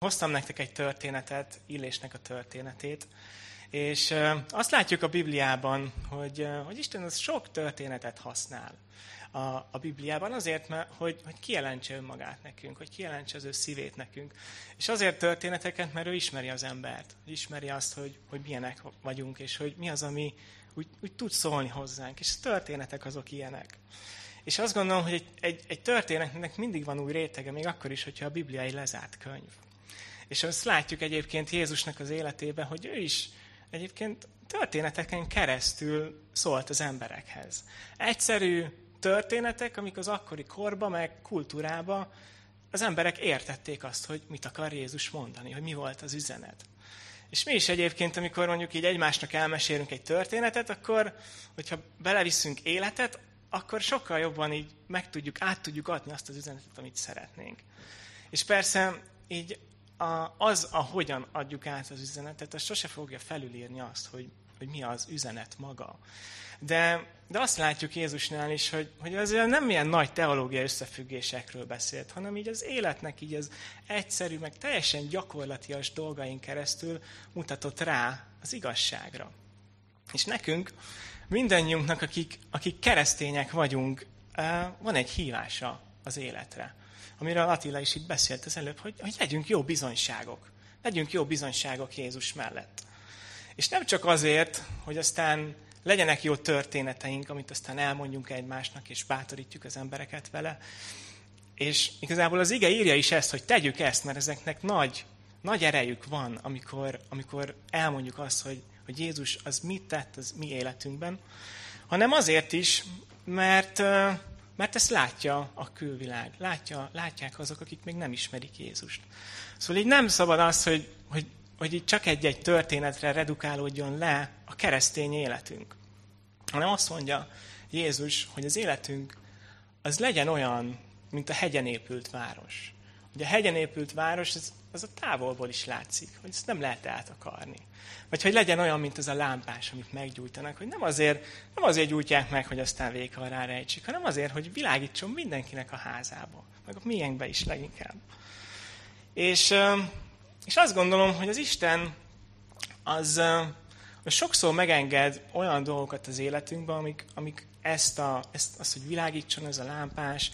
Hoztam nektek egy történetet, Illésnek a történetét, és azt látjuk a Bibliában, hogy, hogy Isten az sok történetet használ a, a Bibliában, azért, mert, hogy, hogy kijelentse önmagát nekünk, hogy kijelentse az ő szívét nekünk. És azért történeteket, mert ő ismeri az embert, ismeri azt, hogy, hogy milyenek vagyunk, és hogy mi az, ami úgy, úgy tud szólni hozzánk. És a történetek azok ilyenek. És azt gondolom, hogy egy, egy, egy történetnek mindig van új rétege, még akkor is, hogyha a Biblia egy lezárt könyv. És azt látjuk egyébként Jézusnak az életében, hogy ő is egyébként történeteken keresztül szólt az emberekhez. Egyszerű történetek, amik az akkori korba, meg kultúrába az emberek értették azt, hogy mit akar Jézus mondani, hogy mi volt az üzenet. És mi is egyébként, amikor mondjuk így egymásnak elmesélünk egy történetet, akkor, hogyha beleviszünk életet, akkor sokkal jobban így meg tudjuk, át tudjuk adni azt az üzenetet, amit szeretnénk. És persze így a, az, ahogyan adjuk át az üzenetet, az sose fogja felülírni azt, hogy, hogy mi az üzenet maga. De, de azt látjuk Jézusnál is, hogy, hogy az nem ilyen nagy teológiai összefüggésekről beszélt, hanem így az életnek így az egyszerű, meg teljesen gyakorlatias dolgain keresztül mutatott rá az igazságra. És nekünk, mindannyiunknak, akik, akik keresztények vagyunk, eh, van egy hívása az életre amiről Attila is itt beszélt az előbb, hogy, hogy legyünk jó bizonyságok. Legyünk jó bizonyságok Jézus mellett. És nem csak azért, hogy aztán legyenek jó történeteink, amit aztán elmondjunk egymásnak, és bátorítjuk az embereket vele. És igazából az ige írja is ezt, hogy tegyük ezt, mert ezeknek nagy, nagy erejük van, amikor, amikor elmondjuk azt, hogy, hogy Jézus az mit tett az mi életünkben, hanem azért is, mert, mert ezt látja a külvilág, látja, látják azok, akik még nem ismerik Jézust. Szóval így nem szabad az, hogy, hogy, hogy így csak egy-egy történetre redukálódjon le a keresztény életünk. Hanem azt mondja Jézus, hogy az életünk az legyen olyan, mint a hegyen épült város. Ugye a hegyen épült város, az, az a távolból is látszik, hogy ezt nem lehet eltakarni. Vagy hogy legyen olyan, mint az a lámpás, amit meggyújtanak, hogy nem azért, nem azért gyújtják meg, hogy aztán véka rejtsik, hanem azért, hogy világítson mindenkinek a házába, meg a miénkbe is leginkább. És, és azt gondolom, hogy az Isten az, az sokszor megenged olyan dolgokat az életünkben, amik, amik ezt, a, ezt azt, hogy világítson ez a lámpás,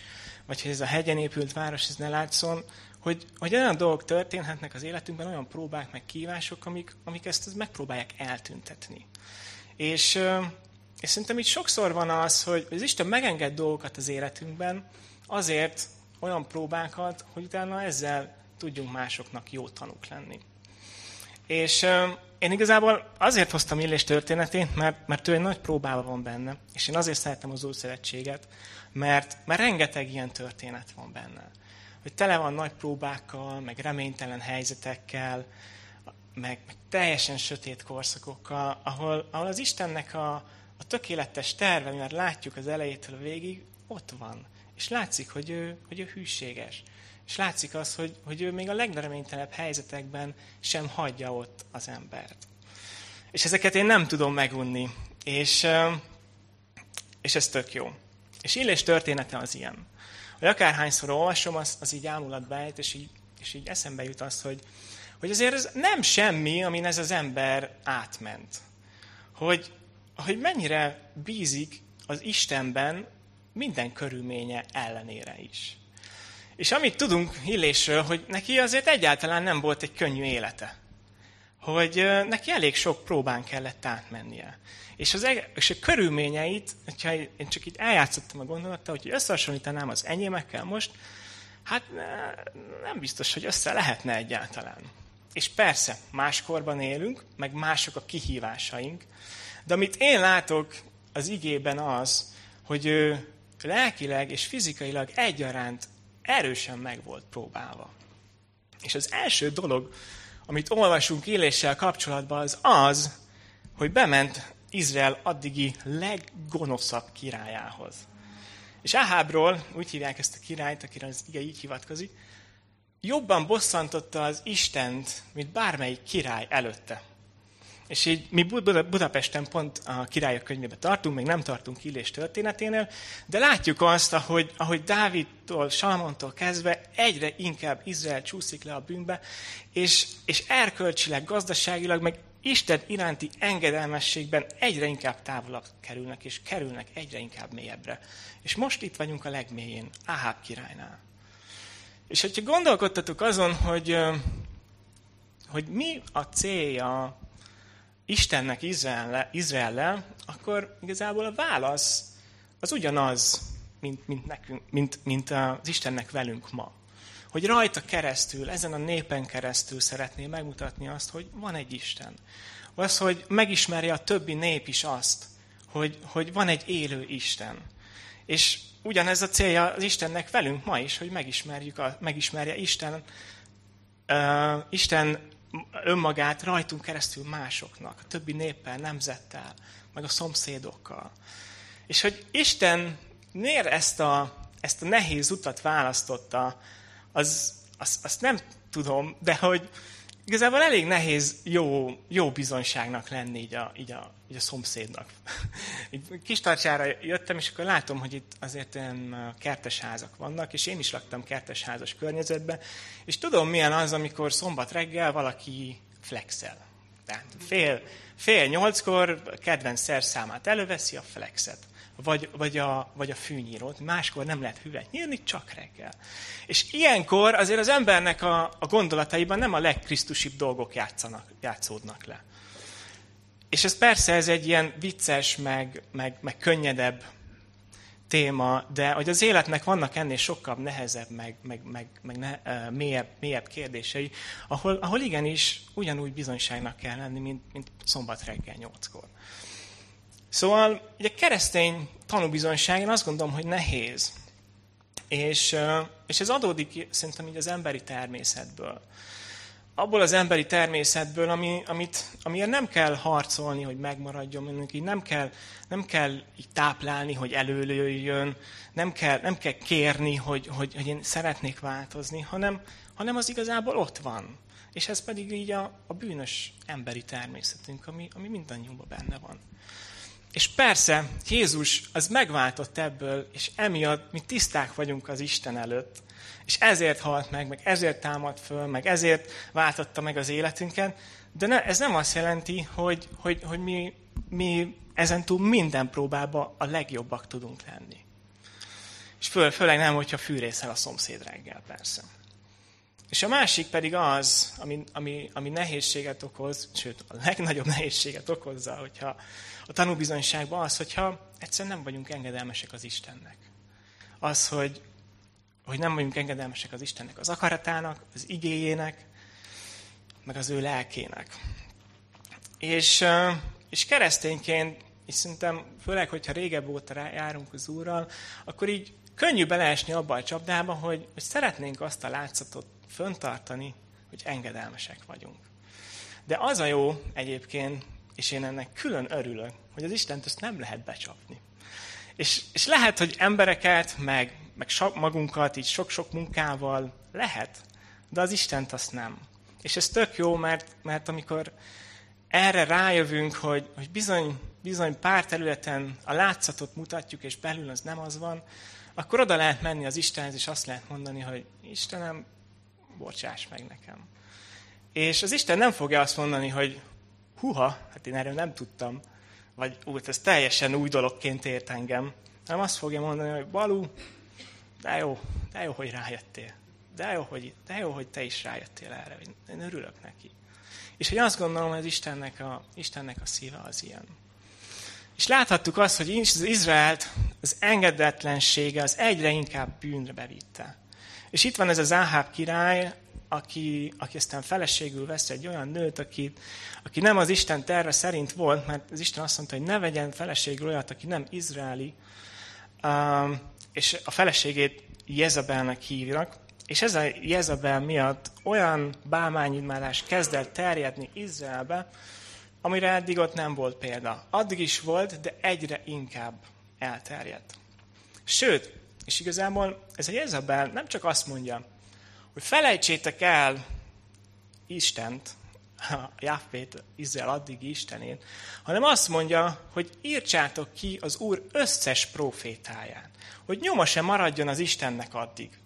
vagy hogy ez a hegyen épült város, ez ne látszon, hogy, hogy olyan dolgok történhetnek az életünkben, olyan próbák, meg kívások, amik, amik ezt, megpróbálják eltüntetni. És, és szerintem itt sokszor van az, hogy az Isten megenged dolgokat az életünkben, azért olyan próbákat, hogy utána ezzel tudjunk másoknak jó tanúk lenni. És én igazából azért hoztam Illés történetét, mert, mert ő egy nagy próbában van benne, és én azért szeretem az Szövetséget, mert, mert rengeteg ilyen történet van benne. Hogy tele van nagy próbákkal, meg reménytelen helyzetekkel, meg, meg teljesen sötét korszakokkal, ahol, ahol az Istennek a, a tökéletes terve, mert látjuk az elejétől a végig, ott van. És látszik, hogy ő, hogy ő hűséges. És látszik az, hogy, hogy ő még a legreménytelenebb helyzetekben sem hagyja ott az embert. És ezeket én nem tudom megunni. És, és ez tök jó. És Illés története az ilyen. Hogy akárhányszor olvasom, az, az így ámulat bejt, és így, és így eszembe jut az, hogy, hogy azért ez nem semmi, amin ez az ember átment. Hogy, hogy mennyire bízik az Istenben minden körülménye ellenére is. És amit tudunk Illésről, hogy neki azért egyáltalán nem volt egy könnyű élete. Hogy neki elég sok próbán kellett átmennie. És, az, és a körülményeit, hogyha én csak így eljátszottam a gondolattal, hogy összehasonlítanám az enyémekkel most, hát nem biztos, hogy össze lehetne egyáltalán. És persze, máskorban élünk, meg mások a kihívásaink, de amit én látok az igében az, hogy ő lelkileg és fizikailag egyaránt erősen meg volt próbálva. És az első dolog, amit olvasunk éléssel kapcsolatban, az az, hogy bement Izrael addigi leggonoszabb királyához. És Áhábról, úgy hívják ezt a királyt, akire az ige így hivatkozik, jobban bosszantotta az Istent, mint bármelyik király előtte. És így mi Budapesten pont a királyok könyvébe tartunk, még nem tartunk Illés történeténél, de látjuk azt, ahogy, ahogy Dávidtól, Salmontól kezdve egyre inkább Izrael csúszik le a bűnbe, és, és erkölcsileg, gazdaságilag, meg Isten iránti engedelmességben egyre inkább távolabb kerülnek, és kerülnek egyre inkább mélyebbre. És most itt vagyunk a legmélyén, Áháb királynál. És hogyha gondolkodtatok azon, hogy, hogy mi a célja Istennek Izrael, Izraellel, akkor igazából a válasz az ugyanaz, mint, mint, nekünk, mint, mint az Istennek velünk ma. Hogy rajta keresztül, ezen a népen keresztül szeretné megmutatni azt, hogy van egy Isten. Az, hogy megismerje a többi nép is azt, hogy, hogy van egy élő Isten. És ugyanez a célja az Istennek velünk ma is, hogy megismerjük a, megismerje Isten, uh, Isten önmagát rajtunk keresztül másoknak, a többi néppel, nemzettel, meg a szomszédokkal. És hogy Isten miért ezt a, ezt a nehéz utat választotta, az, azt, azt nem tudom, de hogy igazából elég nehéz jó, jó bizonyságnak lenni így a, így a, így a szomszédnak. Így kis tartsára jöttem, és akkor látom, hogy itt azért olyan kertes házak vannak, és én is laktam kertes házas környezetben, és tudom, milyen az, amikor szombat reggel valaki flexel. Tehát fél, fél nyolckor kedvenc szerszámát előveszi a flexet vagy, vagy, a, vagy a fűnyírót. Máskor nem lehet hüvet nyírni, csak reggel. És ilyenkor azért az embernek a, a gondolataiban nem a legkrisztusibb dolgok játszanak, játszódnak le. És ez persze ez egy ilyen vicces, meg, meg, meg könnyedebb téma, de hogy az életnek vannak ennél sokkal nehezebb, meg, meg, meg, meg ne, mélyebb, mélyebb kérdései, ahol, ahol igenis ugyanúgy bizonyságnak kell lenni, mint, mint szombat reggel nyolckor. Szóval ugye keresztény tanúbizonyság, én azt gondolom, hogy nehéz. És, és ez adódik szerintem így az emberi természetből. Abból az emberi természetből, ami, amit, amiért nem kell harcolni, hogy megmaradjon, így nem kell, nem kell így táplálni, hogy előjöjjön, nem kell, nem kell kérni, hogy, hogy, hogy én szeretnék változni, hanem, hanem az igazából ott van. És ez pedig így a, a bűnös emberi természetünk, ami, ami mindannyiunkban benne van. És persze, Jézus az megváltott ebből, és emiatt mi tiszták vagyunk az Isten előtt. És ezért halt meg, meg ezért támad föl, meg ezért váltotta meg az életünket. De ne, ez nem azt jelenti, hogy, hogy, hogy mi, mi ezentúl minden próbába a legjobbak tudunk lenni. És föl, főleg nem, hogyha fűrészel a szomszéd reggel, persze. És a másik pedig az, ami, ami, ami nehézséget okoz, sőt, a legnagyobb nehézséget okozza, hogyha a tanúbizonyságban az, hogyha egyszerűen nem vagyunk engedelmesek az Istennek. Az, hogy, hogy nem vagyunk engedelmesek az Istennek az akaratának, az igéjének, meg az ő lelkének. És, és keresztényként, és szerintem főleg, hogyha régebb óta járunk az Úrral, akkor így könnyű beleesni abba a csapdába, hogy, hogy szeretnénk azt a látszatot föntartani, hogy engedelmesek vagyunk. De az a jó egyébként, és én ennek külön örülök, hogy az Istent ezt nem lehet becsapni. És, és lehet, hogy embereket, meg, meg magunkat így sok-sok munkával lehet, de az Istent azt nem. És ez tök jó, mert, mert amikor erre rájövünk, hogy, hogy bizony, bizony pár területen a látszatot mutatjuk, és belül az nem az van, akkor oda lehet menni az Istenhez, és azt lehet mondani, hogy Istenem, bocsáss meg nekem. És az Isten nem fogja azt mondani, hogy huha, hát én erről nem tudtam, vagy úgy, ez teljesen új dologként ért engem. Nem azt fogja mondani, hogy Balú, de jó, de jó, hogy rájöttél. De jó, hogy, de jó, hogy te is rájöttél erre. Én örülök neki. És hogy azt gondolom, hogy az Istennek a, Istennek a szíve az ilyen. És láthattuk azt, hogy az Izraelt az engedetlensége az egyre inkább bűnre bevitte. És itt van ez az Áháb király, aki, aki aztán feleségül vesz egy olyan nőt, aki, aki nem az Isten terve szerint volt, mert az Isten azt mondta, hogy ne vegyen feleségül olyat, aki nem izraeli, um, és a feleségét Jezabelnek hívnak, és ez a Jezabel miatt olyan bálmányimádás kezd el terjedni Izraelbe, amire eddig ott nem volt példa. Addig is volt, de egyre inkább elterjedt. Sőt, és igazából ez a Jezabel nem csak azt mondja, hogy felejtsétek el Istent, a Jahvét, Izrael addigi Istenét, hanem azt mondja, hogy írtsátok ki az Úr összes profétáját, hogy nyoma se maradjon az Istennek addig.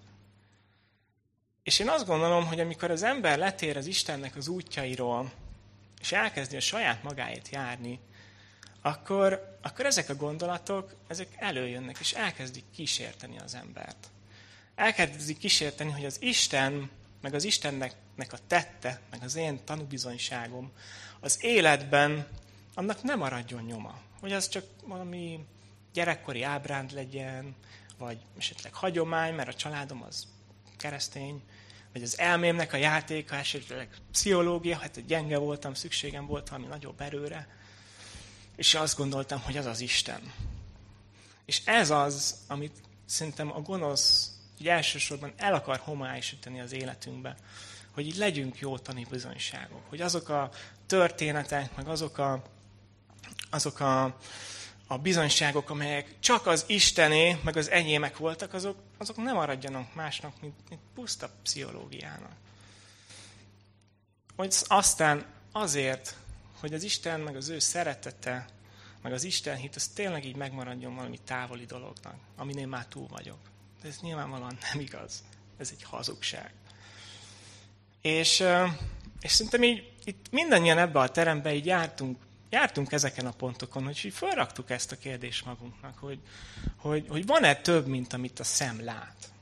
És én azt gondolom, hogy amikor az ember letér az Istennek az útjairól, és elkezdi a saját magáét járni, akkor, akkor ezek a gondolatok, ezek előjönnek, és elkezdik kísérteni az embert. Elkezdik kísérteni, hogy az Isten, meg az Istennek a tette, meg az én tanúbizonyságom az életben annak nem maradjon nyoma. Hogy az csak valami gyerekkori ábránd legyen, vagy esetleg hagyomány, mert a családom az keresztény, vagy az elmémnek a játéka, esetleg pszichológia, hát gyenge voltam, szükségem volt valami nagyobb erőre, és azt gondoltam, hogy az az Isten. És ez az, amit szerintem a gonosz így elsősorban el akar homályosítani az életünkbe, hogy így legyünk jó tanúbizonyságok, hogy azok a történetek, meg azok a, azok a, a bizonyságok, amelyek csak az Istené, meg az enyémek voltak, azok, azok nem maradjanak másnak, mint, mint puszta pszichológiának. Hogy aztán azért, hogy az Isten, meg az ő szeretete, meg az Isten hit, az tényleg így megmaradjon valami távoli dolognak, aminél már túl vagyok. De ez nyilvánvalóan nem igaz. Ez egy hazugság. És, és szerintem így itt mindannyian ebbe a terembe így jártunk jártunk ezeken a pontokon, hogy így felraktuk ezt a kérdést magunknak, hogy, hogy, hogy van-e több, mint amit a szem lát.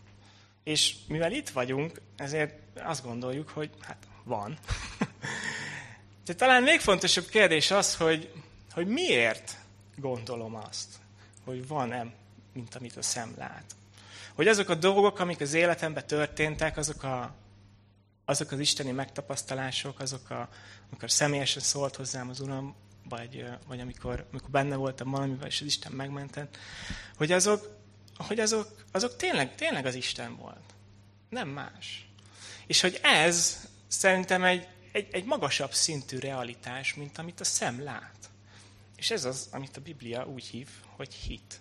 És mivel itt vagyunk, ezért azt gondoljuk, hogy hát van. De talán még fontosabb kérdés az, hogy, hogy miért gondolom azt, hogy van-e, mint amit a szem lát. Hogy azok a dolgok, amik az életemben történtek, azok, a, azok az isteni megtapasztalások, azok, a, amikor személyesen szólt hozzám az Uram, vagy, vagy amikor, amikor benne voltam valamivel, és az Isten megmentett, hogy azok, hogy azok, azok tényleg, tényleg az Isten volt. Nem más. És hogy ez szerintem egy, egy, egy magasabb szintű realitás, mint amit a szem lát. És ez az, amit a Biblia úgy hív, hogy hit.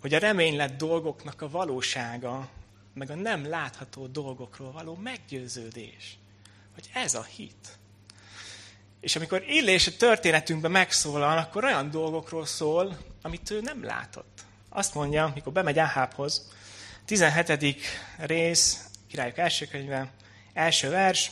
Hogy a reménylett dolgoknak a valósága, meg a nem látható dolgokról való meggyőződés. Hogy ez a hit. És amikor Illés a történetünkben megszólal, akkor olyan dolgokról szól, amit ő nem látott. Azt mondja, mikor bemegy Áhábhoz, 17. rész, királyok első könyve, első vers,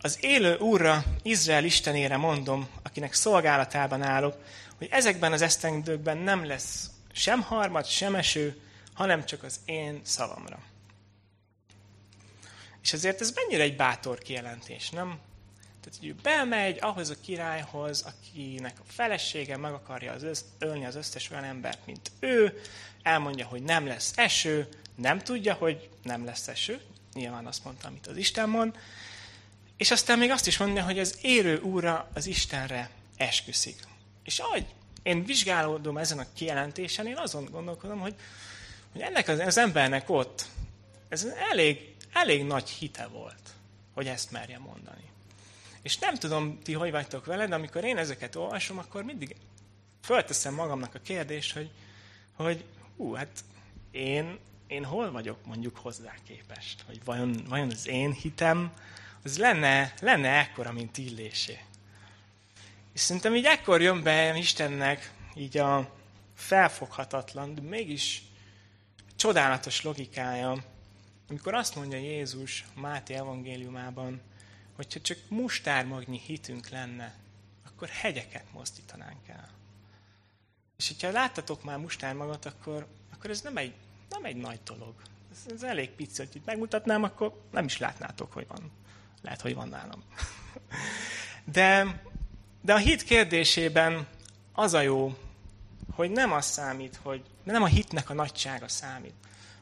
az élő Úrra, Izrael Istenére mondom, akinek szolgálatában állok, hogy ezekben az esztendőkben nem lesz sem harmad, sem eső, hanem csak az én szavamra. És ezért ez mennyire egy bátor kijelentés, nem? Tehát, hogy ő bemegy ahhoz a királyhoz, akinek a felesége meg akarja az össz, ölni az összes olyan embert, mint ő, elmondja, hogy nem lesz eső, nem tudja, hogy nem lesz eső, nyilván azt mondta, amit az Isten mond, és aztán még azt is mondja, hogy az érő úra az Istenre esküszik. És ahogy én vizsgálódom ezen a kijelentésen, én azon gondolkodom, hogy, hogy ennek az, az embernek ott, ez elég, elég nagy hite volt, hogy ezt merje mondani. És nem tudom, ti hogy vagytok vele, de amikor én ezeket olvasom, akkor mindig fölteszem magamnak a kérdést, hogy, hogy hú, hát én, én hol vagyok mondjuk hozzá képest? Hogy vajon, vajon az én hitem, az lenne, lenne ekkora, mint illésé. És szerintem így ekkor jön be Istennek így a felfoghatatlan, de mégis csodálatos logikája, amikor azt mondja Jézus Máté evangéliumában, hogyha csak mustármagnyi hitünk lenne, akkor hegyeket mozdítanánk el. És hogyha láttatok már mustármagot, akkor, akkor ez nem egy, nem egy nagy dolog. Ez, ez elég pici, hogy megmutatnám, akkor nem is látnátok, hogy van. Lehet, hogy van nálam. De, de a hit kérdésében az a jó, hogy nem az számít, hogy nem a hitnek a nagysága számít,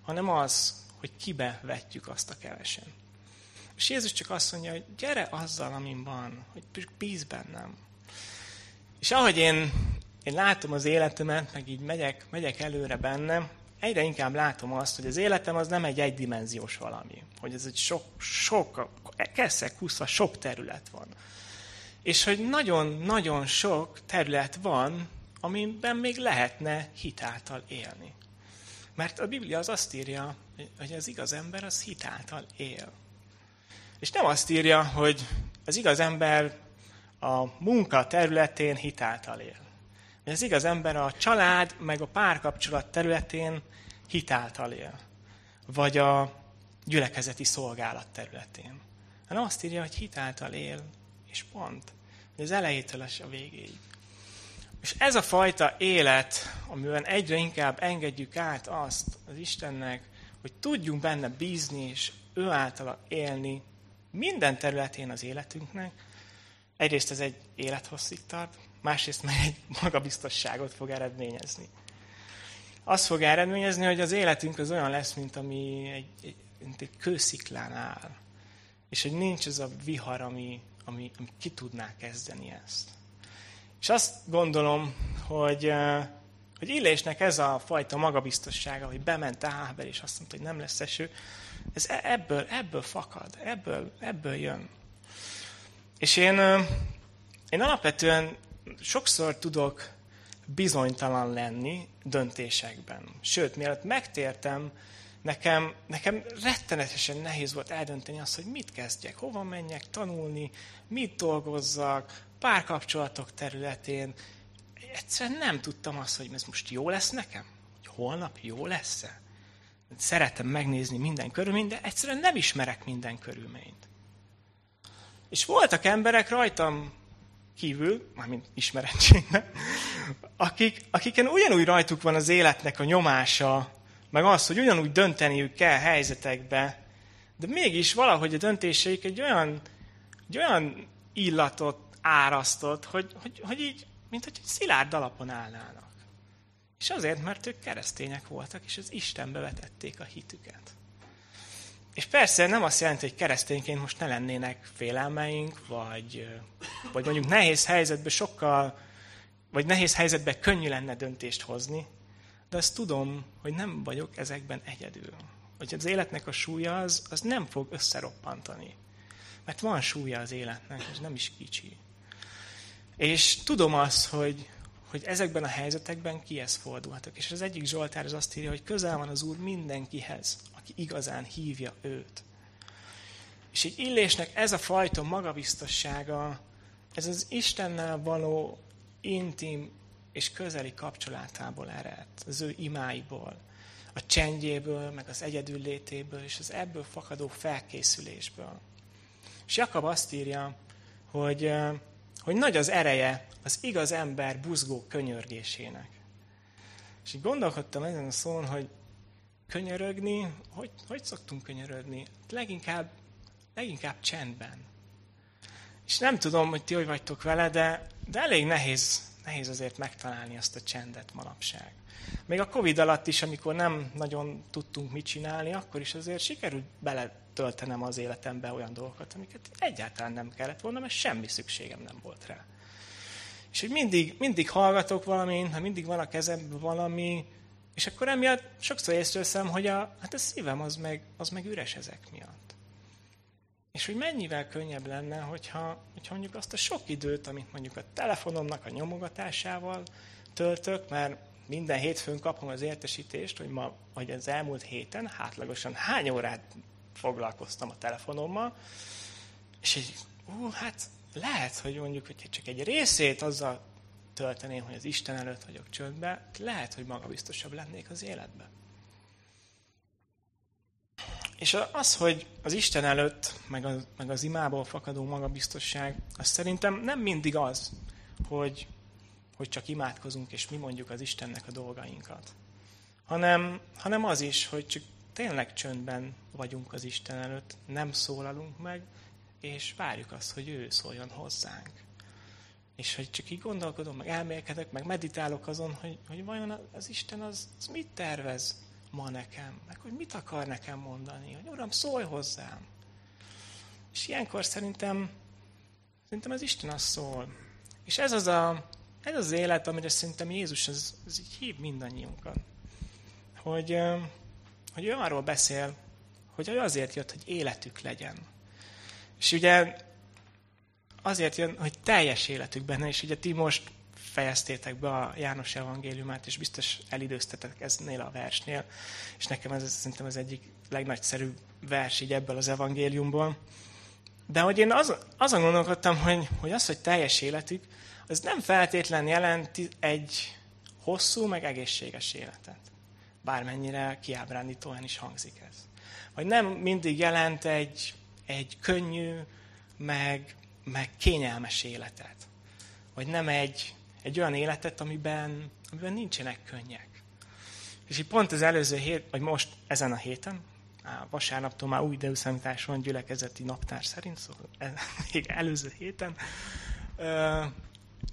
hanem az, hogy kibe vetjük azt a kevesen. És Jézus csak azt mondja, hogy gyere azzal, amin van, hogy bíz bennem. És ahogy én, én látom az életemet, meg így megyek, megyek előre bennem, egyre inkább látom azt, hogy az életem az nem egy egydimenziós valami. Hogy ez egy sok, sok, keszek, húszva, sok terület van. És hogy nagyon-nagyon sok terület van, amiben még lehetne hitáltal élni. Mert a Biblia az azt írja, hogy az igaz ember az hitáltal él. És nem azt írja, hogy az igaz ember a munka területén hitáltal él. Az igaz ember a család meg a párkapcsolat területén hitáltal él. Vagy a gyülekezeti szolgálat területén. Hanem azt írja, hogy hitáltal él, és pont. Az elejétől a végéig. És ez a fajta élet, amiben egyre inkább engedjük át azt az Istennek, hogy tudjunk benne bízni, és ő általa élni minden területén az életünknek, egyrészt ez egy élethosszig tart, másrészt meg egy magabiztosságot fog eredményezni. Azt fog eredményezni, hogy az életünk az olyan lesz, mint ami egy, egy, mint egy kősziklán áll. És hogy nincs ez a vihar, ami, ami, ami ki tudná kezdeni ezt. És azt gondolom, hogy, hogy Illésnek ez a fajta magabiztossága, hogy bement Ábel, és azt mondta, hogy nem lesz eső, ez e, ebből, ebből fakad, ebből, ebből jön. És én, én alapvetően sokszor tudok bizonytalan lenni döntésekben. Sőt, mielőtt megtértem, nekem, nekem rettenetesen nehéz volt eldönteni azt, hogy mit kezdjek, hova menjek tanulni, mit dolgozzak, párkapcsolatok területén. Egyszerűen nem tudtam azt, hogy ez most jó lesz nekem, hogy holnap jó lesz-e. Szeretem megnézni minden körülményt, de egyszerűen nem ismerek minden körülményt. És voltak emberek rajtam kívül, mármint ismerettségnek, akik, akiken ugyanúgy rajtuk van az életnek a nyomása, meg az, hogy ugyanúgy dönteniük kell helyzetekbe, de mégis valahogy a döntéseik egy olyan, egy olyan illatot árasztott, hogy, hogy, hogy így, mint hogy szilárd alapon állnának. És azért, mert ők keresztények voltak, és az Istenbe vetették a hitüket. És persze nem azt jelenti, hogy keresztényként most ne lennének félelmeink, vagy, vagy mondjuk nehéz helyzetben sokkal, vagy nehéz helyzetben könnyű lenne döntést hozni, de azt tudom, hogy nem vagyok ezekben egyedül. Hogy az életnek a súlya az, az nem fog összeroppantani. Mert van súlya az életnek, és nem is kicsi. És tudom azt, hogy, hogy ezekben a helyzetekben kihez fordulhatok. És az egyik Zsoltár az azt írja, hogy közel van az Úr mindenkihez, aki igazán hívja őt. És egy illésnek ez a fajta magabiztossága, ez az Istennel való intim és közeli kapcsolatából ered, az ő imáiból, a csendjéből, meg az egyedül létéből, és az ebből fakadó felkészülésből. És Jakab azt írja, hogy, hogy nagy az ereje az igaz ember buzgó könyörgésének. És így gondolkodtam ezen a szón, hogy könyörögni, hogy, hogy szoktunk könyörögni? Leginkább, leginkább csendben. És nem tudom, hogy ti hogy vagytok vele, de, de elég nehéz, nehéz azért megtalálni azt a csendet manapság. Még a Covid alatt is, amikor nem nagyon tudtunk mit csinálni, akkor is azért sikerült beletöltenem az életembe olyan dolgokat, amiket egyáltalán nem kellett volna, mert semmi szükségem nem volt rá. És hogy mindig, mindig hallgatok valamint, ha mindig van a kezemben valami, és akkor emiatt sokszor észreveszem, hogy a, hát a szívem az meg, az meg üres ezek miatt. És hogy mennyivel könnyebb lenne, hogyha, hogyha mondjuk azt a sok időt, amit mondjuk a telefonomnak a nyomogatásával töltök, mert minden hétfőn kapom az értesítést, hogy ma, hogy az elmúlt héten hátlagosan hány órát foglalkoztam a telefonommal, és így, ú, hát lehet, hogy mondjuk, hogy csak egy részét azzal tölteném, hogy az Isten előtt vagyok csöndbe, lehet, hogy magabiztosabb lennék az életben. És az, hogy az Isten előtt, meg az, meg az imából fakadó magabiztosság, az szerintem nem mindig az, hogy, hogy csak imádkozunk, és mi mondjuk az Istennek a dolgainkat. Hanem, hanem az is, hogy csak tényleg csöndben vagyunk az Isten előtt, nem szólalunk meg, és várjuk azt, hogy ő szóljon hozzánk. És hogy csak így gondolkodom, meg elmélkedek, meg meditálok azon, hogy, hogy vajon az Isten az, az mit tervez ma nekem, meg hogy mit akar nekem mondani, hogy Uram, szólj hozzám. És ilyenkor szerintem, szerintem az Isten az szól. És ez az a, ez az élet, amire szerintem Jézus az, az így hív mindannyiunkat. Hogy, hogy ő arról beszél, hogy ő azért jött, hogy életük legyen. És ugye azért jön, hogy teljes életük benne, és ugye ti most fejeztétek be a János evangéliumát, és biztos elidőztetek eznél a versnél, és nekem ez szerintem az egyik legnagyszerűbb vers így ebből az evangéliumból, de hogy én az, azon gondolkodtam, hogy, hogy az, hogy teljes életük, az nem feltétlen jelenti egy hosszú, meg egészséges életet. Bármennyire kiábrándítóan is hangzik ez. Vagy nem mindig jelent egy, egy könnyű, meg, meg kényelmes életet. Vagy nem egy, egy olyan életet, amiben, amiben nincsenek könnyek. És így pont az előző hét, vagy most ezen a héten, á, vasárnaptól már új időszámítás van gyülekezeti naptár szerint, szóval e, még előző héten, ö,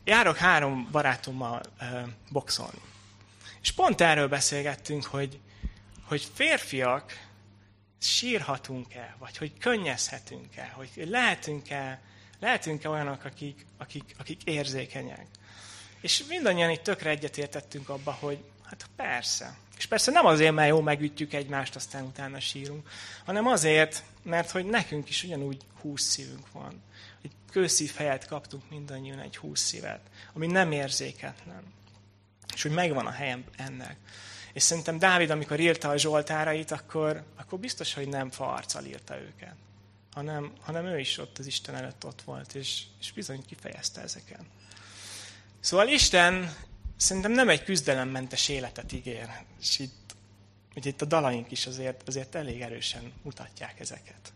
járok három barátommal ö, boxolni. És pont erről beszélgettünk, hogy, hogy férfiak sírhatunk-e, vagy hogy könnyezhetünk-e, hogy lehetünk-e, lehetünk-e olyanok, akik, akik, akik érzékenyek. És mindannyian itt tökre egyetértettünk abba, hogy hát persze. És persze nem azért, mert jó megütjük egymást, aztán utána sírunk, hanem azért, mert hogy nekünk is ugyanúgy húsz szívünk van. Egy kőszív helyet kaptunk mindannyian egy húsz szívet, ami nem érzéketlen. És hogy megvan a helyem ennek. És szerintem Dávid, amikor írta a Zsoltárait, akkor, akkor biztos, hogy nem farccal írta őket, hanem, hanem ő is ott az Isten előtt ott volt, és, és bizony kifejezte ezeket. Szóval Isten szerintem nem egy küzdelemmentes életet ígér, és itt, ugye itt a dalaink is azért, azért elég erősen mutatják ezeket.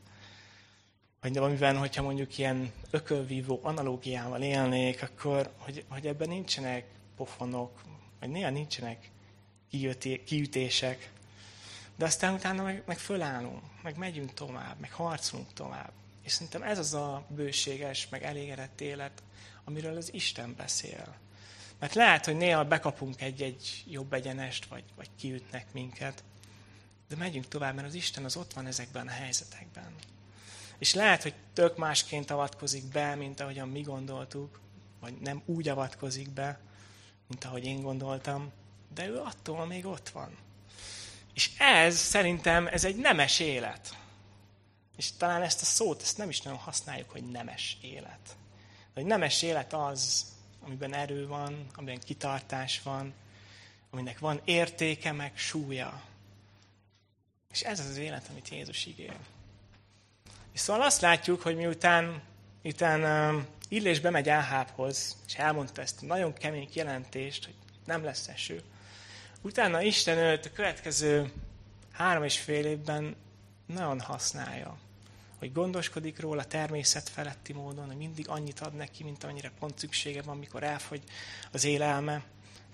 Vagy amiben, hogyha mondjuk ilyen ökölvívó analógiával élnék, akkor hogy, hogy ebben nincsenek pofonok, vagy néha nincsenek kiütések, de aztán utána meg, meg fölállunk, meg megyünk tovább, meg harcolunk tovább. És szerintem ez az a bőséges, meg elégedett élet, amiről az Isten beszél. Mert lehet, hogy néha bekapunk egy-egy jobb egyenest, vagy, vagy kiütnek minket, de megyünk tovább, mert az Isten az ott van ezekben a helyzetekben. És lehet, hogy tök másként avatkozik be, mint ahogyan mi gondoltuk, vagy nem úgy avatkozik be, mint ahogy én gondoltam, de ő attól még ott van. És ez szerintem, ez egy nemes élet. És talán ezt a szót, ezt nem is nagyon használjuk, hogy nemes élet. De hogy nemes élet az, amiben erő van, amiben kitartás van, aminek van értéke, meg súlya. És ez az az élet, amit Jézus ígér. És szóval azt látjuk, hogy miután, miután um, Illés bemegy Áhábhoz, és elmondta ezt a nagyon kemény jelentést, hogy nem lesz eső, Utána Isten őt a következő három és fél évben nagyon használja. Hogy gondoskodik róla természet feletti módon, hogy mindig annyit ad neki, mint amennyire pont szüksége van, mikor elfogy az élelme.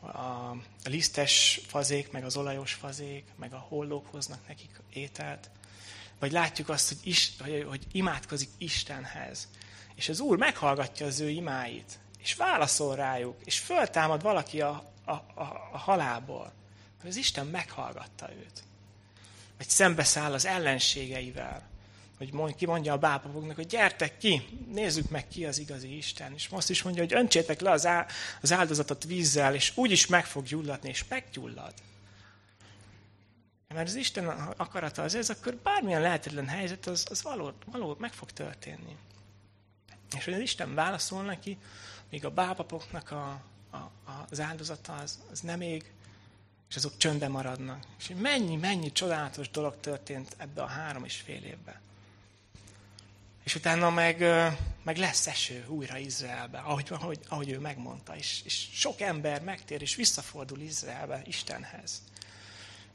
A, lisztes fazék, meg az olajos fazék, meg a hollók hoznak nekik ételt. Vagy látjuk azt, hogy, is, hogy imádkozik Istenhez. És az Úr meghallgatja az ő imáit, és válaszol rájuk, és föltámad valaki a, a, a, a halálból hogy az Isten meghallgatta őt. Vagy szembeszáll az ellenségeivel. Hogy mond, ki mondja a bápapoknak, hogy gyertek ki, nézzük meg ki az igazi Isten. És most is mondja, hogy öntsétek le az, áldozatot vízzel, és úgy is meg fog gyulladni, és meggyullad. Mert az Isten akarata az ez, akkor bármilyen lehetetlen helyzet, az, az való, való meg fog történni. És hogy az Isten válaszol neki, míg a bápapoknak a, a, az áldozata az, az nem ég, és azok csöndbe maradnak. És mennyi, mennyi csodálatos dolog történt ebbe a három és fél évben. És utána meg, meg lesz eső újra Izraelbe, ahogy, ahogy, ahogy ő megmondta. És, és sok ember megtér, és visszafordul Izraelbe, Istenhez.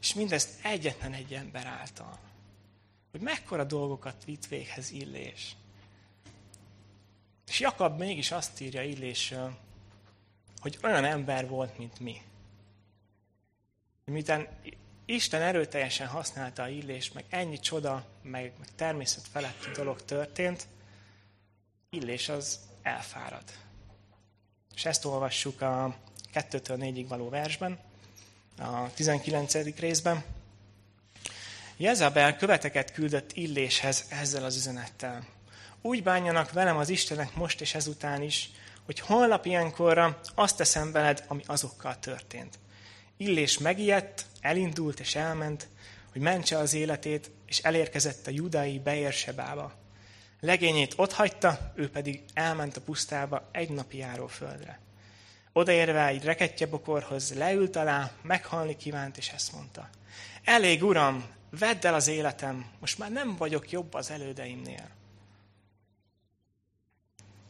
És mindezt egyetlen egy ember által. Hogy mekkora dolgokat vitt véghez Illés. És Jakab mégis azt írja Illésről, hogy olyan ember volt, mint mi. Miután Isten erőteljesen használta a illést, meg ennyi csoda, meg, meg természet feletti dolog történt, illés az elfárad. És ezt olvassuk a 2-től 4-ig való versben, a 19. részben. Jezabel követeket küldött Illéshez ezzel az üzenettel. Úgy bánjanak velem az Istenek most és ezután is, hogy holnap ilyenkorra azt teszem veled, ami azokkal történt. Illés megijedt, elindult és elment, hogy mentse az életét, és elérkezett a judai Beérsebába. Legényét otthagyta, ő pedig elment a pusztába egy napi földre. Odaérve egy rekettye bokorhoz leült alá, meghalni kívánt, és ezt mondta. Elég, uram, vedd el az életem, most már nem vagyok jobb az elődeimnél.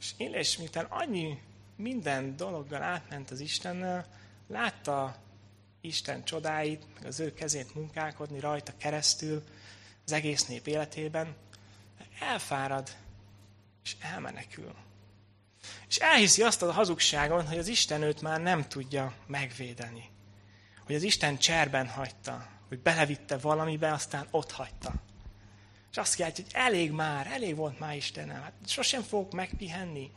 És Illés, miután annyi minden dologgal átment az Istennel, látta Isten csodáit, meg az ő kezét munkálkodni rajta keresztül az egész nép életében, elfárad, és elmenekül. És elhiszi azt a hazugságon, hogy az Isten őt már nem tudja megvédeni. Hogy az Isten cserben hagyta, hogy belevitte valamibe, aztán ott hagyta. És azt kiáltja, hogy elég már, elég volt már Istenem, hát sosem fogok megpihenni.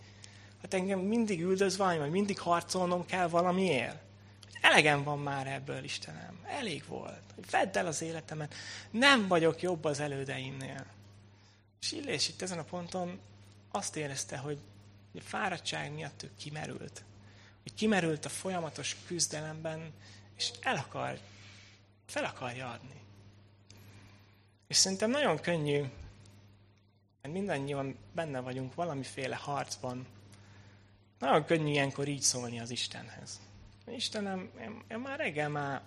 Hát engem mindig üldöz valami, vagy mindig harcolnom kell valamiért. Elegem van már ebből, Istenem. Elég volt. Vedd el az életemet. Nem vagyok jobb az elődeimnél. És Illés itt ezen a ponton azt érezte, hogy a fáradtság miatt ő kimerült. Hogy kimerült a folyamatos küzdelemben, és el akar, fel akarja adni. És szerintem nagyon könnyű, mert mindannyian benne vagyunk valamiféle harcban, nagyon könnyű ilyenkor így szólni az Istenhez. Istenem, én, én már reggel már,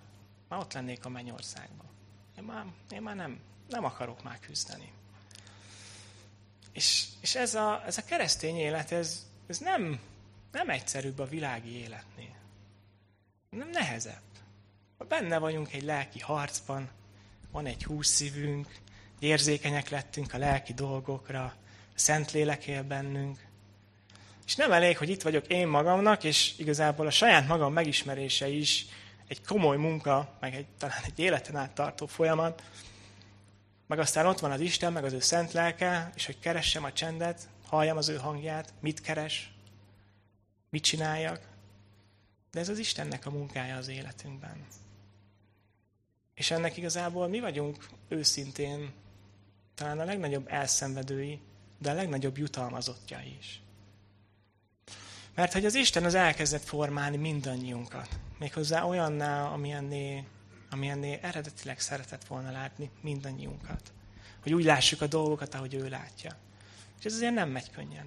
már ott lennék a mennyországban. Én már, én már nem, nem akarok már küzdeni. És, és ez, a, ez a keresztény élet, ez, ez nem, nem egyszerűbb a világi életnél. Nem nehezebb. Benne vagyunk egy lelki harcban, van egy húszszívünk, érzékenyek lettünk a lelki dolgokra, a Szentlélek él bennünk. És nem elég, hogy itt vagyok én magamnak, és igazából a saját magam megismerése is egy komoly munka, meg egy, talán egy életen át tartó folyamat, meg aztán ott van az Isten, meg az ő szent lelke, és hogy keressem a csendet, halljam az ő hangját, mit keres, mit csináljak. De ez az Istennek a munkája az életünkben. És ennek igazából mi vagyunk őszintén talán a legnagyobb elszenvedői, de a legnagyobb jutalmazottja is. Mert hogy az Isten az elkezdett formálni mindannyiunkat. Méghozzá olyanná, amilyenné, amilyenné eredetileg szeretett volna látni mindannyiunkat. Hogy úgy lássuk a dolgokat, ahogy ő látja. És ez azért nem megy könnyen.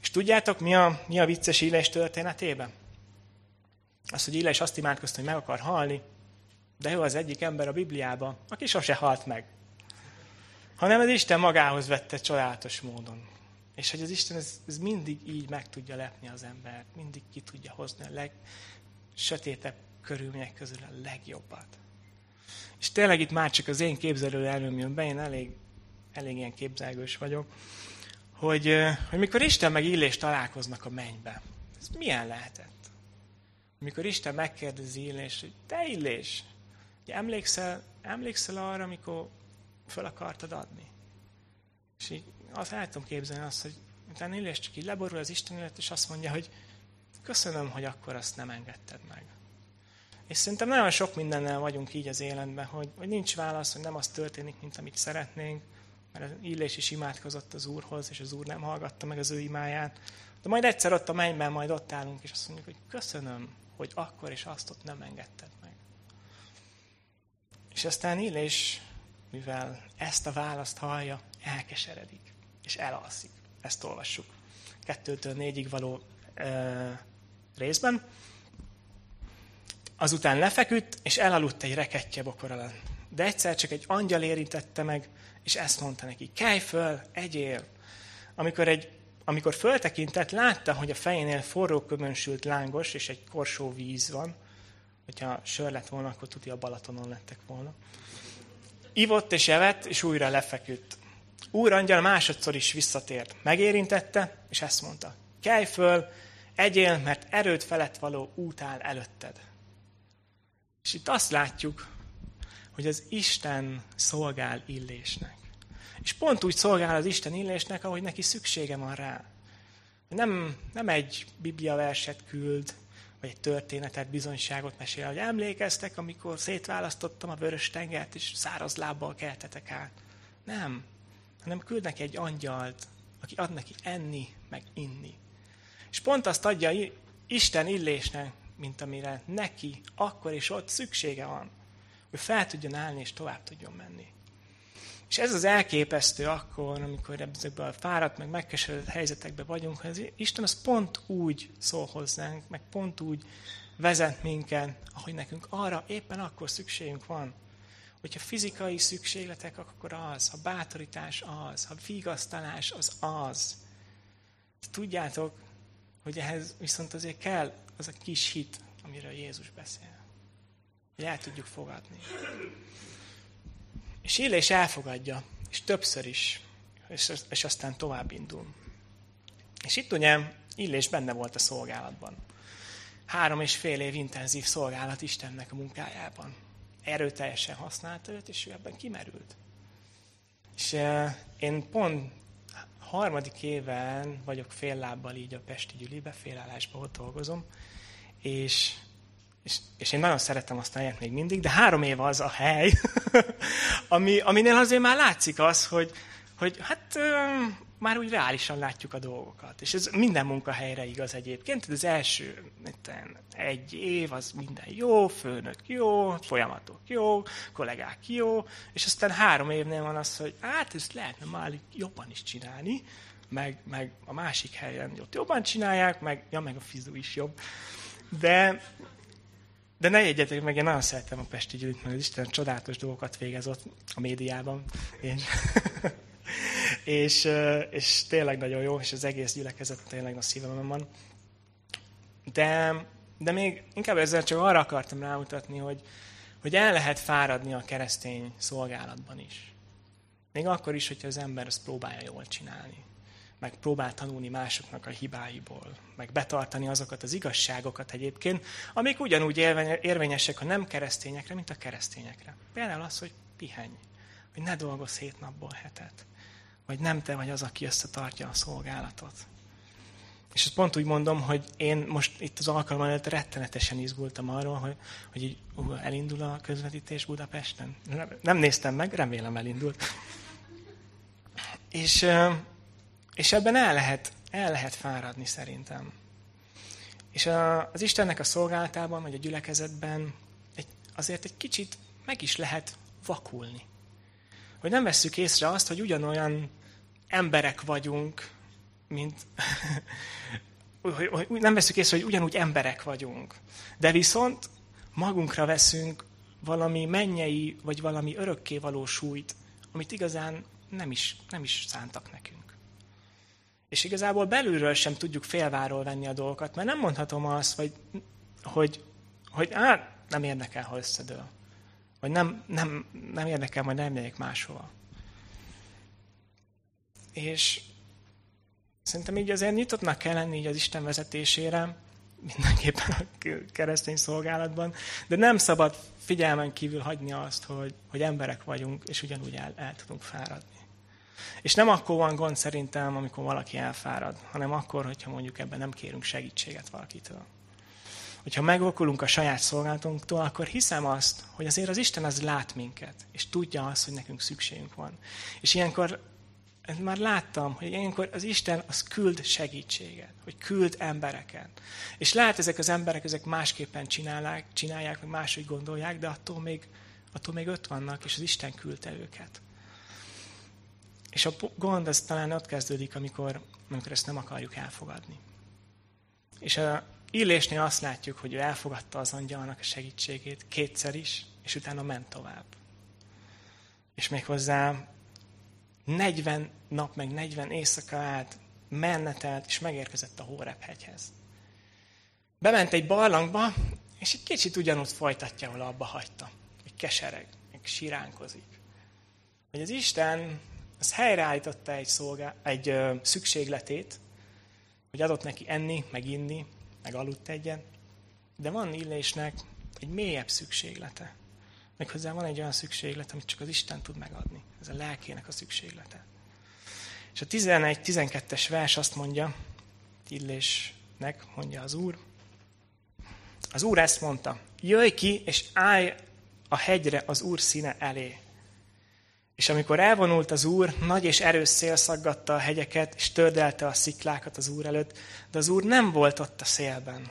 És tudjátok, mi a, mi a vicces Illés történetében? Az, hogy Illés azt imádkozta, hogy meg akar halni, de ő az egyik ember a Bibliában, aki sose halt meg. Hanem az Isten magához vette csodálatos módon. És hogy az Isten ez, ez mindig így meg tudja lepni az embert, mindig ki tudja hozni a legsötétebb körülmények közül a legjobbat. És tényleg itt már csak az én képzelő előm jön be, én elég, elég ilyen képzelgős vagyok, hogy, hogy mikor Isten meg Illés találkoznak a mennybe, ez milyen lehetett? Amikor Isten megkérdezi Illés, hogy te Illés, emlékszel, emlékszel arra, amikor fel akartad adni? És így azt el tudom képzelni azt, hogy utána Illés csak így leborul az Isten előtt, és azt mondja, hogy köszönöm, hogy akkor azt nem engedted meg. És szerintem nagyon sok mindennel vagyunk így az életben, hogy, hogy nincs válasz, hogy nem az történik, mint amit szeretnénk, mert az Illés is imádkozott az Úrhoz, és az Úr nem hallgatta meg az ő imáját. De majd egyszer ott a mennyben, majd ott állunk, és azt mondjuk, hogy köszönöm, hogy akkor és azt ott nem engedted meg. És aztán Illés, mivel ezt a választ hallja, elkeseredik és elalszik. Ezt olvassuk. Kettőtől négyig való e, részben. Azután lefeküdt, és elaludt egy rekettye bokor alatt. De egyszer csak egy angyal érintette meg, és ezt mondta neki, kelj föl, egyél. Amikor, egy, amikor föltekintett, látta, hogy a fejénél forró köbönsült lángos, és egy korsó víz van. Hogyha sör lett volna, akkor tudja a Balatonon lettek volna. Ivott és evett, és újra lefeküdt. Úr angyal másodszor is visszatért. Megérintette, és ezt mondta. Kelj föl, egyél, mert erőd felett való út áll előtted. És itt azt látjuk, hogy az Isten szolgál illésnek. És pont úgy szolgál az Isten illésnek, ahogy neki szüksége van rá. Nem, nem egy biblia verset küld, vagy egy történetet, bizonyságot mesél, hogy emlékeztek, amikor szétválasztottam a vörös tengert, és száraz lábbal keltetek át. Nem hanem küld neki egy angyalt, aki ad neki enni, meg inni. És pont azt adja Isten illésnek, mint amire neki akkor is ott szüksége van, hogy fel tudjon állni és tovább tudjon menni. És ez az elképesztő akkor, amikor ezekben a fáradt, meg megkeseredett helyzetekben vagyunk, hogy az Isten az pont úgy szól hozzánk, meg pont úgy vezet minket, ahogy nekünk arra éppen akkor szükségünk van. Hogyha fizikai szükségletek, akkor az, ha bátorítás az, ha vigasztalás az az. Tudjátok, hogy ehhez viszont azért kell az a kis hit, amiről Jézus beszél. Hogy el tudjuk fogadni. És Illés elfogadja, és többször is, és, és aztán tovább indul. És itt ugye Illés benne volt a szolgálatban. Három és fél év intenzív szolgálat Istennek a munkájában. Erőteljesen használta őt, és ő ebben kimerült. És én pont harmadik éven vagyok fél lábbal így a Pesti Gyülibe, félállásban ott dolgozom, és, és, és én nagyon szeretem azt a helyet még mindig, de három év az a hely, ami, aminél azért már látszik az, hogy, hogy hát már úgy reálisan látjuk a dolgokat. És ez minden munkahelyre igaz egyébként. Az első egy év az minden jó, főnök jó, folyamatok jó, kollégák jó, és aztán három évnél van az, hogy hát ezt lehetne már jobban is csinálni, meg, meg a másik helyen ott jobban csinálják, meg, ja, meg a fizu is jobb. De, de ne jegyetek meg, én nagyon szeretem a Pesti Gyűjt, mert az Isten csodálatos dolgokat végez ott a médiában. És és, és tényleg nagyon jó, és az egész gyülekezet tényleg a szívemben van. De, de még inkább ezzel csak arra akartam rámutatni, hogy, hogy el lehet fáradni a keresztény szolgálatban is. Még akkor is, hogyha az ember ezt próbálja jól csinálni. Meg próbál tanulni másoknak a hibáiból. Meg betartani azokat az igazságokat egyébként, amik ugyanúgy érvényesek a nem keresztényekre, mint a keresztényekre. Például az, hogy pihenj. Hogy ne dolgozz hét napból hetet vagy nem te vagy az, aki összetartja a szolgálatot. És ezt pont úgy mondom, hogy én most itt az alkalom előtt rettenetesen izgultam arról, hogy, hogy így uh, elindul a közvetítés Budapesten. Nem, nem néztem meg, remélem elindult. És, és ebben el lehet, el lehet fáradni szerintem. És az Istennek a szolgálatában, vagy a gyülekezetben egy, azért egy kicsit meg is lehet vakulni hogy nem vesszük észre azt, hogy ugyanolyan emberek vagyunk, mint... nem veszük észre, hogy ugyanúgy emberek vagyunk. De viszont magunkra veszünk valami mennyei, vagy valami örökkévaló súlyt, amit igazán nem is, nem is szántak nekünk. És igazából belülről sem tudjuk félváról venni a dolgokat, mert nem mondhatom azt, hogy, hogy, hogy á, nem érdekel, ha összedől. Vagy nem, nem, nem érdekel, majd nem megyek máshova. És szerintem így azért nyitottnak kell lenni így az Isten vezetésére, mindenképpen a keresztény szolgálatban, de nem szabad figyelmen kívül hagyni azt, hogy, hogy emberek vagyunk, és ugyanúgy el, el tudunk fáradni. És nem akkor van gond szerintem, amikor valaki elfárad, hanem akkor, hogyha mondjuk ebben nem kérünk segítséget valakitől hogyha megokulunk a saját szolgálatunktól, akkor hiszem azt, hogy azért az Isten az lát minket, és tudja azt, hogy nekünk szükségünk van. És ilyenkor már láttam, hogy ilyenkor az Isten az küld segítséget, hogy küld embereket. És lehet ezek az emberek, ezek másképpen csinálják, csinálják, vagy máshogy gondolják, de attól még, attól még ott vannak, és az Isten küldte őket. És a gond az talán ott kezdődik, amikor, amikor ezt nem akarjuk elfogadni. És a, Illésnél azt látjuk, hogy ő elfogadta az angyalnak a segítségét kétszer is, és utána ment tovább. És méghozzá 40 nap, meg 40 éjszaka át mennetelt, és megérkezett a Hórep hegyhez. Bement egy barlangba, és egy kicsit ugyanúgy folytatja, ahol abba hagyta. Egy kesereg, egy siránkozik. Hogy az Isten az helyreállította egy, szolgá, egy ö, szükségletét, hogy adott neki enni, meg inni, meg aludt egyen, de van Illésnek egy mélyebb szükséglete. Méghozzá van egy olyan szükséglet, amit csak az Isten tud megadni. Ez a lelkének a szükséglete. És a 11-12-es vers azt mondja, Illésnek mondja az Úr, az Úr ezt mondta, jöjj ki, és állj a hegyre az Úr színe elé. És amikor elvonult az Úr, nagy és erős szél szaggatta a hegyeket, és tördelte a sziklákat az Úr előtt, de az Úr nem volt ott a szélben.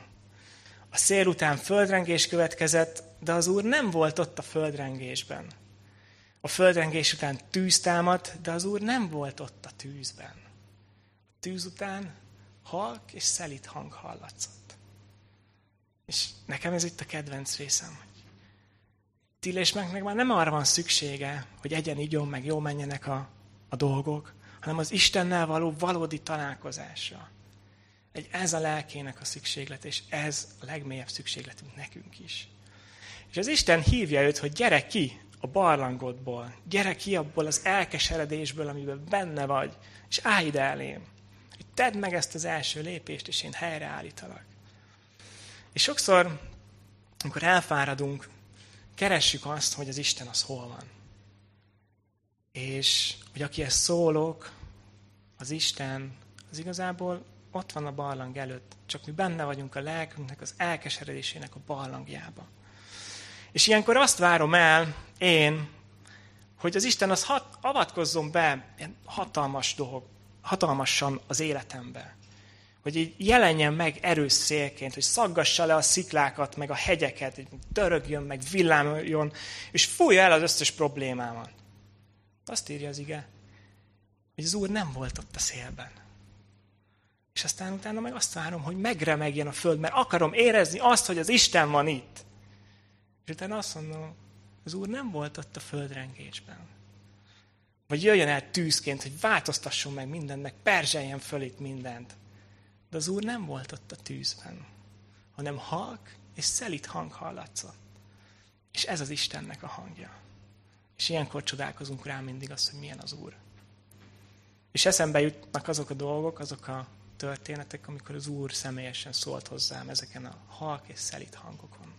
A szél után földrengés következett, de az Úr nem volt ott a földrengésben. A földrengés után tűz támadt, de az Úr nem volt ott a tűzben. A tűz után halk és szelit hang hallatszott. És nekem ez itt a kedvenc részem, Tillésnek meg már nem arra van szüksége, hogy egyen igyon, meg jól menjenek a, a dolgok, hanem az Istennel való valódi találkozásra. Egy ez a lelkének a szükséglet, és ez a legmélyebb szükségletünk nekünk is. És az Isten hívja őt, hogy gyere ki a barlangodból, gyere ki abból az elkeseredésből, amiben benne vagy, és állj ide elém. Hogy tedd meg ezt az első lépést, és én helyreállítalak. És sokszor, amikor elfáradunk, keressük azt, hogy az Isten az hol van. És hogy akihez szólok, az Isten, az igazából ott van a barlang előtt, csak mi benne vagyunk a lelkünknek az elkeseredésének a barlangjába. És ilyenkor azt várom el, én, hogy az Isten az hat, avatkozzon be ilyen hatalmas dolog, hatalmasan az életembe. Hogy így jelenjen meg erős szélként, hogy szaggassa le a sziklákat, meg a hegyeket, hogy dörögjön, meg villámoljon, és fújja el az összes problémámat. Azt írja az ige, hogy az Úr nem volt ott a szélben. És aztán utána meg azt várom, hogy megremegjen a föld, mert akarom érezni azt, hogy az Isten van itt. És utána azt mondom, az Úr nem volt ott a földrengésben. Vagy jöjjön el tűzként, hogy változtasson meg mindennek, perzseljen föl itt mindent. De az Úr nem volt ott a tűzben, hanem halk és szelit hang hallatszott. És ez az Istennek a hangja. És ilyenkor csodálkozunk rá mindig azt, hogy milyen az Úr. És eszembe jutnak azok a dolgok, azok a történetek, amikor az Úr személyesen szólt hozzám ezeken a halk és szelit hangokon.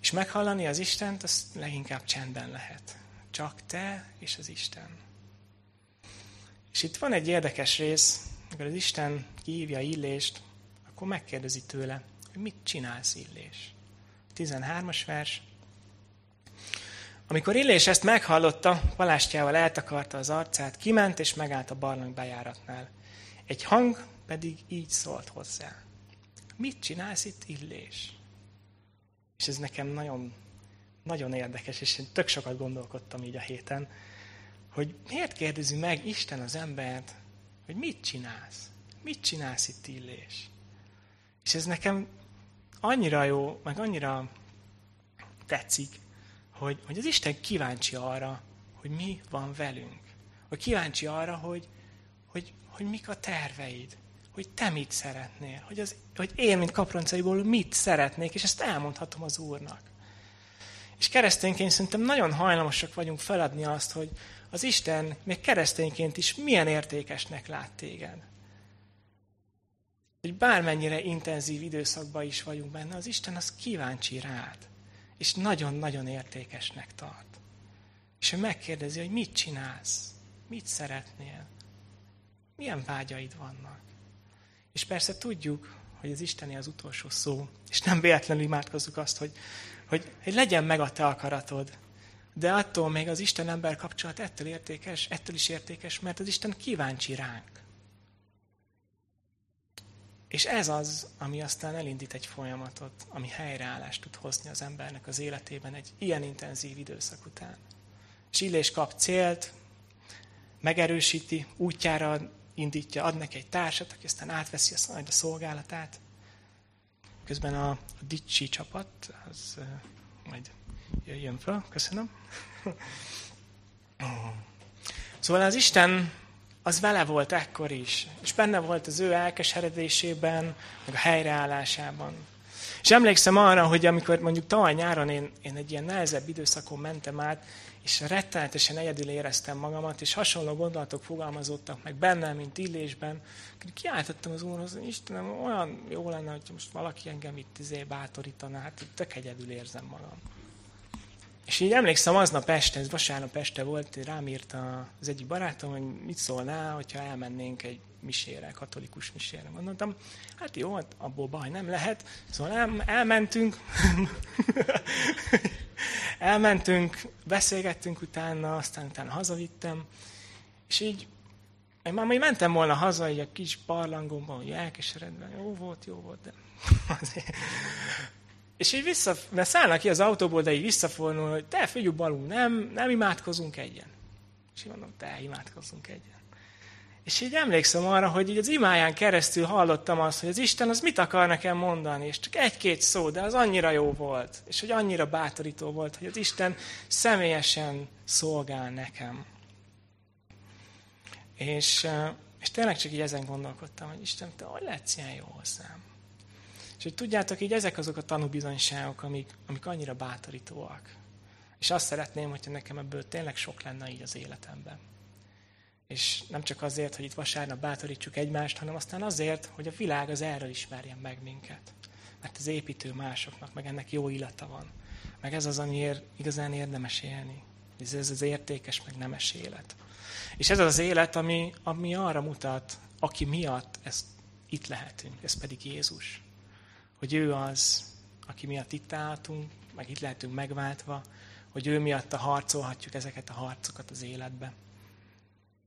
És meghallani az Istent, az leginkább csendben lehet. Csak te és az Isten. És itt van egy érdekes rész, amikor az Isten hívja Illést, akkor megkérdezi tőle, hogy mit csinálsz Illés. 13-as vers. Amikor Illés ezt meghallotta, palástjával eltakarta az arcát, kiment és megállt a barlang bejáratnál. Egy hang pedig így szólt hozzá. Mit csinálsz itt, Illés? És ez nekem nagyon, nagyon érdekes, és én tök sokat gondolkodtam így a héten, hogy miért kérdezi meg Isten az embert, hogy mit csinálsz? Mit csinálsz itt, Illés? És ez nekem annyira jó, meg annyira tetszik, hogy, hogy az Isten kíváncsi arra, hogy mi van velünk. Hogy kíváncsi arra, hogy, hogy, hogy mik a terveid. Hogy te mit szeretnél. Hogy, az, hogy én, mint kaproncaiból mit szeretnék, és ezt elmondhatom az Úrnak. És keresztényként szerintem nagyon hajlamosak vagyunk feladni azt, hogy az Isten még keresztényként is milyen értékesnek lát téged. Hogy bármennyire intenzív időszakban is vagyunk benne, az Isten az kíváncsi rád és nagyon-nagyon értékesnek tart. És ő megkérdezi, hogy mit csinálsz, mit szeretnél, milyen vágyaid vannak. És persze tudjuk, hogy az Isteni az utolsó szó, és nem véletlenül imádkozzuk azt, hogy, hogy, hogy legyen meg a te akaratod. De attól még az Isten-ember kapcsolat ettől értékes, ettől is értékes, mert az Isten kíváncsi ránk. És ez az, ami aztán elindít egy folyamatot, ami helyreállást tud hozni az embernek az életében egy ilyen intenzív időszak után. És Illés kap célt, megerősíti, útjára indítja, ad neki egy társat, aki aztán átveszi a, szolgálatát. Közben a, a Dicsi csapat, az majd jöjjön föl, köszönöm. Szóval az Isten az vele volt ekkor is, és benne volt az ő elkeseredésében, meg a helyreállásában. És emlékszem arra, hogy amikor mondjuk tavaly nyáron én, én egy ilyen nehezebb időszakon mentem át, és rettenetesen egyedül éreztem magamat, és hasonló gondolatok fogalmazottak meg bennem, mint illésben, kiáltottam az Úrhoz, Istenem, olyan jó lenne, hogy most valaki engem itt izé bátorítaná, hát tök egyedül érzem magam. És így emlékszem, aznap este, ez vasárnap este volt, rám írta az egyik barátom, hogy mit szólná, hogyha elmennénk egy misére, katolikus misére. Mondtam, hát jó, hát abból baj nem lehet. Szóval el, elmentünk, elmentünk, beszélgettünk utána, aztán utána hazavittem, és így én már mentem volna haza, egy a kis barlangomban, hogy elkeseredve, jó volt, jó volt, de azért és így vissza, mert szállnak ki az autóból, de így visszafordul, hogy te figyelj Balú, nem, nem imádkozunk egyen. És így mondom, te imádkozzunk egyen. És így emlékszem arra, hogy így az imáján keresztül hallottam azt, hogy az Isten az mit akar nekem mondani, és csak egy-két szó, de az annyira jó volt, és hogy annyira bátorító volt, hogy az Isten személyesen szolgál nekem. És, És tényleg csak így ezen gondolkodtam, hogy Isten, te hogy lehetsz ilyen jó hozzám? És hogy tudjátok, így ezek azok a tanúbizonyságok, amik, amik annyira bátorítóak. És azt szeretném, hogyha nekem ebből tényleg sok lenne így az életemben. És nem csak azért, hogy itt vasárnap bátorítsuk egymást, hanem aztán azért, hogy a világ az erről ismerjen meg minket. Mert az építő másoknak, meg ennek jó illata van. Meg ez az, amiért igazán érdemes élni. Ez, ez az értékes, meg nemes élet. És ez az élet, ami, ami arra mutat, aki miatt ezt itt lehetünk, ez pedig Jézus. Hogy ő az, aki miatt itt állhatunk, meg itt lehetünk megváltva, hogy ő miatt harcolhatjuk ezeket a harcokat az életbe.